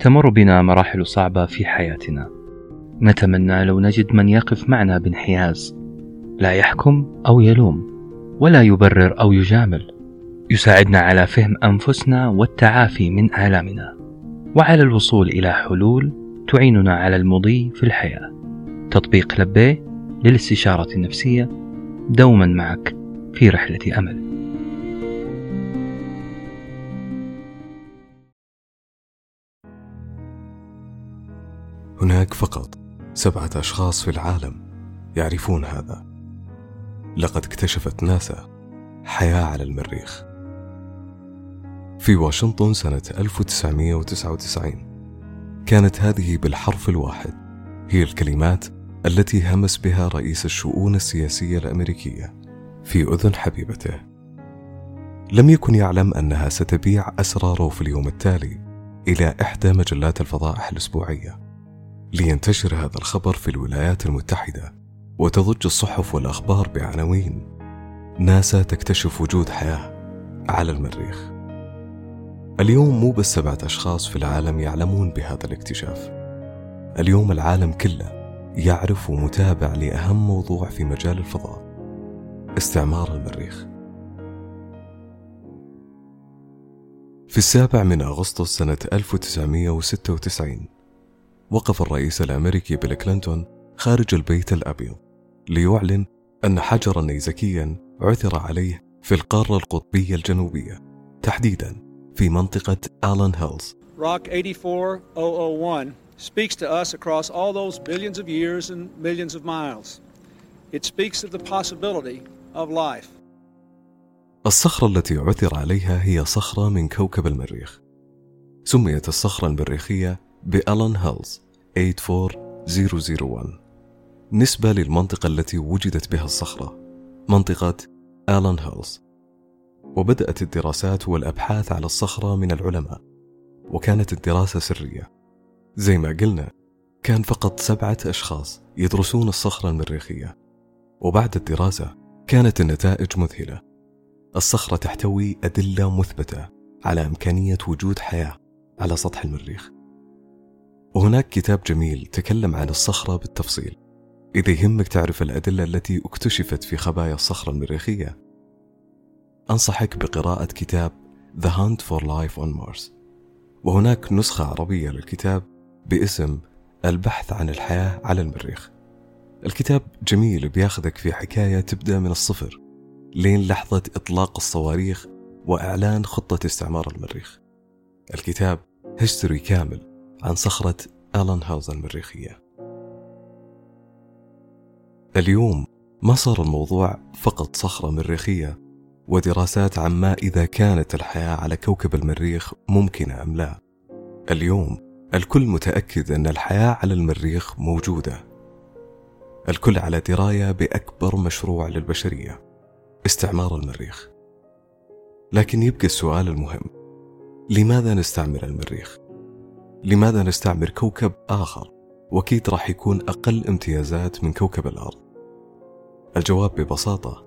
تمر بنا مراحل صعبة في حياتنا. نتمنى لو نجد من يقف معنا بانحياز. لا يحكم أو يلوم ولا يبرر أو يجامل. يساعدنا على فهم أنفسنا والتعافي من آلامنا. وعلى الوصول إلى حلول تعيننا على المضي في الحياة. تطبيق لبيه للاستشارة النفسية. دوما معك في رحلة أمل. هناك فقط سبعة أشخاص في العالم يعرفون هذا. لقد اكتشفت ناسا حياة على المريخ. في واشنطن سنة 1999 كانت هذه بالحرف الواحد هي الكلمات التي همس بها رئيس الشؤون السياسية الأمريكية في أذن حبيبته. لم يكن يعلم أنها ستبيع أسراره في اليوم التالي إلى إحدى مجلات الفضائح الأسبوعية. لينتشر هذا الخبر في الولايات المتحدة وتضج الصحف والأخبار بعناوين. ناسا تكتشف وجود حياة على المريخ. اليوم مو بس سبعة أشخاص في العالم يعلمون بهذا الاكتشاف. اليوم العالم كله يعرف ومتابع لأهم موضوع في مجال الفضاء استعمار المريخ. في السابع من أغسطس سنة 1996 وقف الرئيس الأمريكي بيل كلينتون خارج البيت الأبيض ليعلن أن حجرا نيزكيا عثر عليه في القارة القطبية الجنوبية تحديدا في منطقة آلان هيلز Rock 84001 speaks to us across all those billions of years and millions of miles. It speaks of the possibility of life. الصخرة التي عثر عليها هي صخرة من كوكب المريخ سميت الصخرة المريخية بألان هيلز 84001 نسبة للمنطقة التي وجدت بها الصخرة. منطقة آلان هيلز. وبدأت الدراسات والأبحاث على الصخرة من العلماء. وكانت الدراسة سرية. زي ما قلنا كان فقط سبعة أشخاص يدرسون الصخرة المريخية. وبعد الدراسة كانت النتائج مذهلة. الصخرة تحتوي أدلة مثبتة على إمكانية وجود حياة على سطح المريخ. وهناك كتاب جميل تكلم عن الصخرة بالتفصيل. إذا يهمك تعرف الأدلة التي اكتشفت في خبايا الصخرة المريخية. أنصحك بقراءة كتاب The Hunt for Life on Mars. وهناك نسخة عربية للكتاب باسم البحث عن الحياة على المريخ. الكتاب جميل بياخذك في حكاية تبدأ من الصفر لين لحظة إطلاق الصواريخ وإعلان خطة استعمار المريخ. الكتاب هيستوري كامل عن صخرة ألان هاوز المريخية. اليوم ما صار الموضوع فقط صخرة مريخية ودراسات عن ما إذا كانت الحياة على كوكب المريخ ممكنة أم لا. اليوم الكل متأكد أن الحياة على المريخ موجودة. الكل على دراية بأكبر مشروع للبشرية استعمار المريخ. لكن يبقى السؤال المهم لماذا نستعمر المريخ؟ لماذا نستعمر كوكب آخر؟ وأكيد راح يكون أقل امتيازات من كوكب الأرض. الجواب ببساطة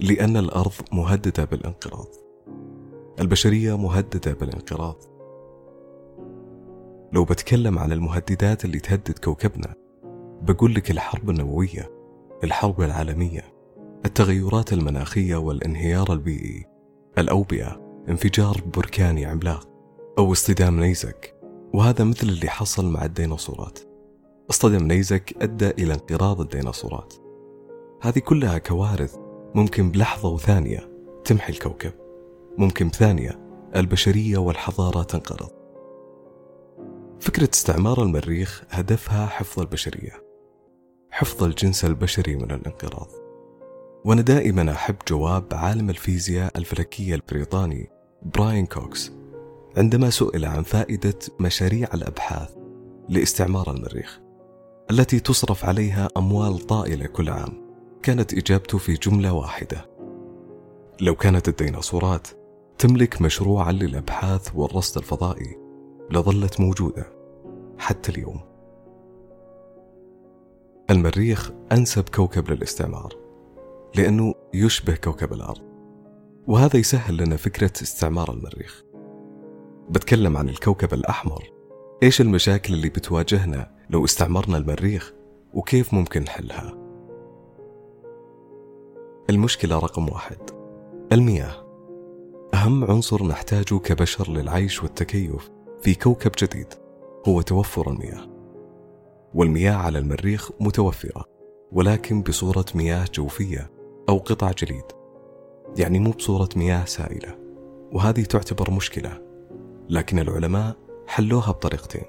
لأن الأرض مهددة بالانقراض. البشرية مهددة بالانقراض. لو بتكلم عن المهددات اللي تهدد كوكبنا بقول لك الحرب النووية الحرب العالمية التغيرات المناخية والانهيار البيئي الأوبئة انفجار بركاني عملاق أو اصطدام نيزك. وهذا مثل اللي حصل مع الديناصورات. اصطدم نيزك أدى إلى انقراض الديناصورات. هذه كلها كوارث ممكن بلحظة وثانية تمحي الكوكب. ممكن بثانية البشرية والحضارة تنقرض. فكرة استعمار المريخ هدفها حفظ البشرية. حفظ الجنس البشري من الانقراض. وأنا دائما أحب جواب عالم الفيزياء الفلكية البريطاني براين كوكس. عندما سئل عن فائدة مشاريع الأبحاث لاستعمار المريخ التي تصرف عليها أموال طائلة كل عام كانت إجابته في جملة واحدة. لو كانت الديناصورات تملك مشروعا للأبحاث والرصد الفضائي لظلت موجودة حتى اليوم. المريخ أنسب كوكب للاستعمار لأنه يشبه كوكب الأرض وهذا يسهل لنا فكرة استعمار المريخ. بتكلم عن الكوكب الأحمر. إيش المشاكل اللي بتواجهنا لو استعمرنا المريخ وكيف ممكن نحلها؟ المشكلة رقم واحد. المياه. أهم عنصر نحتاجه كبشر للعيش والتكيف في كوكب جديد هو توفر المياه. والمياه على المريخ متوفرة ولكن بصورة مياه جوفية أو قطع جليد. يعني مو بصورة مياه سائلة. وهذه تعتبر مشكلة. لكن العلماء حلوها بطريقتين.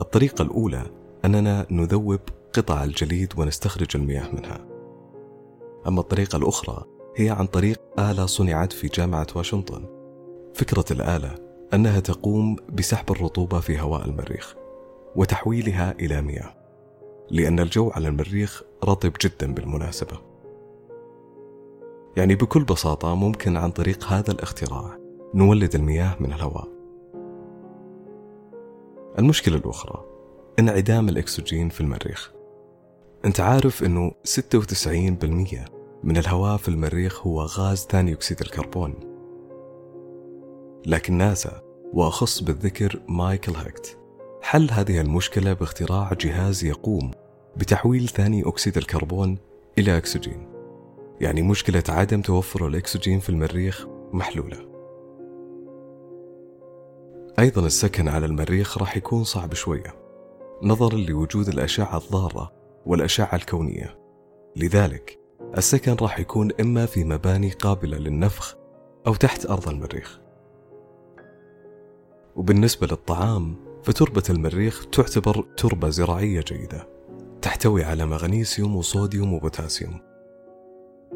الطريقة الأولى أننا نذوب قطع الجليد ونستخرج المياه منها. أما الطريقة الأخرى هي عن طريق آلة صنعت في جامعة واشنطن. فكرة الآلة أنها تقوم بسحب الرطوبة في هواء المريخ وتحويلها إلى مياه لأن الجو على المريخ رطب جدا بالمناسبة. يعني بكل بساطة ممكن عن طريق هذا الاختراع نولد المياه من الهواء. المشكلة الأخرى انعدام الأكسجين في المريخ. أنت عارف أنه 96% من الهواء في المريخ هو غاز ثاني أكسيد الكربون. لكن ناسا وأخص بالذكر مايكل هيكت حل هذه المشكلة باختراع جهاز يقوم بتحويل ثاني أكسيد الكربون إلى أكسجين. يعني مشكلة عدم توفر الأكسجين في المريخ محلولة. أيضا السكن على المريخ راح يكون صعب شوية نظرا لوجود الأشعة الضارة والأشعة الكونية. لذلك السكن راح يكون إما في مباني قابلة للنفخ أو تحت أرض المريخ. وبالنسبة للطعام فتربة المريخ تعتبر تربة زراعية جيدة تحتوي على مغنيسيوم وصوديوم وبوتاسيوم.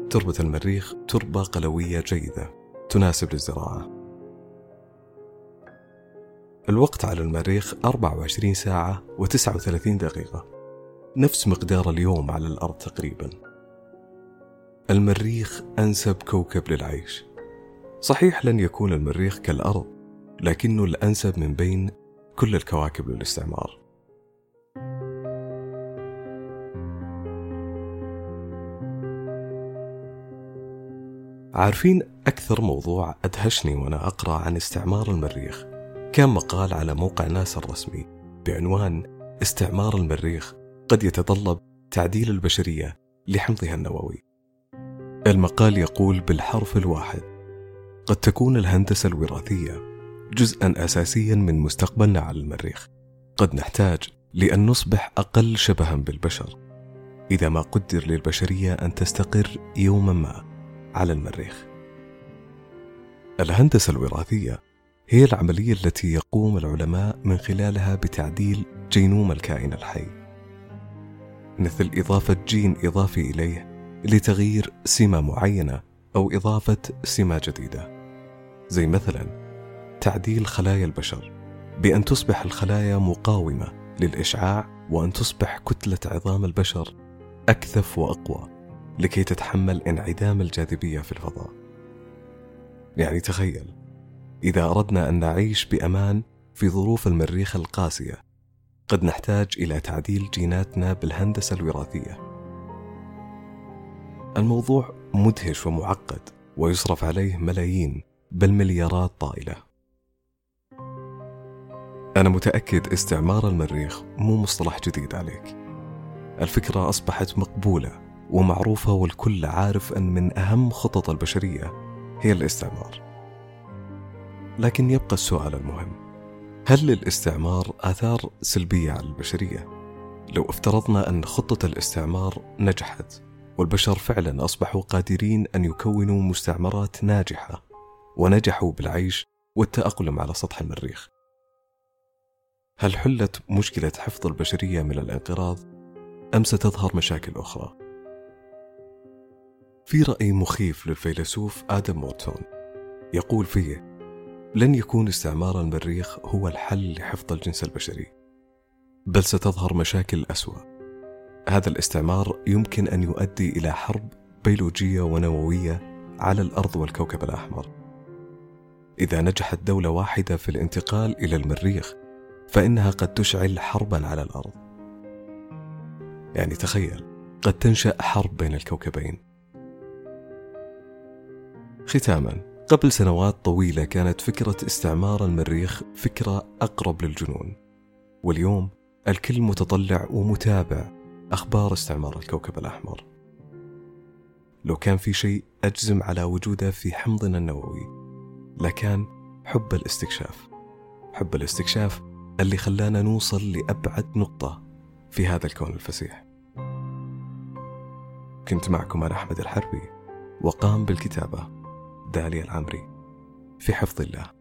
تربة المريخ تربة قلوية جيدة تناسب للزراعة. الوقت على المريخ 24 ساعة و39 دقيقة. نفس مقدار اليوم على الأرض تقريبا. المريخ أنسب كوكب للعيش. صحيح لن يكون المريخ كالأرض لكنه الأنسب من بين كل الكواكب للاستعمار. عارفين أكثر موضوع أدهشني وأنا أقرأ عن استعمار المريخ؟ كان مقال على موقع ناسا الرسمي بعنوان استعمار المريخ قد يتطلب تعديل البشرية لحمضها النووي المقال يقول بالحرف الواحد قد تكون الهندسة الوراثية جزءا أساسيا من مستقبلنا على المريخ. قد نحتاج لأن نصبح أقل شبها بالبشر. إذا ما قدر للبشرية أن تستقر يوما ما على المريخ الهندسة الوراثية هي العملية التي يقوم العلماء من خلالها بتعديل جينوم الكائن الحي. مثل إضافة جين إضافي إليه لتغيير سمة معينة أو إضافة سمة جديدة. زي مثلا تعديل خلايا البشر بأن تصبح الخلايا مقاومة للإشعاع وأن تصبح كتلة عظام البشر أكثف وأقوى لكي تتحمل انعدام الجاذبية في الفضاء. يعني تخيل إذا أردنا أن نعيش بأمان في ظروف المريخ القاسية. قد نحتاج إلى تعديل جيناتنا بالهندسة الوراثية. الموضوع مدهش ومعقد ويصرف عليه ملايين بل مليارات طائلة. أنا متأكد استعمار المريخ مو مصطلح جديد عليك. الفكرة أصبحت مقبولة ومعروفة والكل عارف أن من أهم خطط البشرية هي الاستعمار. لكن يبقى السؤال المهم. هل للاستعمار آثار سلبية على البشرية؟ لو افترضنا أن خطة الاستعمار نجحت والبشر فعلا أصبحوا قادرين أن يكونوا مستعمرات ناجحة ونجحوا بالعيش والتأقلم على سطح المريخ. هل حلت مشكلة حفظ البشرية من الانقراض أم ستظهر مشاكل أخرى؟ في رأي مخيف للفيلسوف آدم مورتون يقول فيه لن يكون استعمار المريخ هو الحل لحفظ الجنس البشري بل ستظهر مشاكل أسوأ هذا الاستعمار يمكن أن يؤدي إلى حرب بيولوجية ونووية على الأرض والكوكب الأحمر. إذا نجحت دولة واحدة في الانتقال إلى المريخ فإنها قد تشعل حربا على الأرض. يعني تخيل قد تنشأ حرب بين الكوكبين. ختاما قبل سنوات طويلة كانت فكرة استعمار المريخ فكرة أقرب للجنون. واليوم الكل متطلع ومتابع أخبار استعمار الكوكب الأحمر. لو كان في شيء أجزم على وجوده في حمضنا النووي لكان حب الاستكشاف. حب الاستكشاف اللي خلانا نوصل لأبعد نقطة في هذا الكون الفسيح. كنت معكم أنا أحمد الحربي وقام بالكتابة داليا العمري في حفظ الله.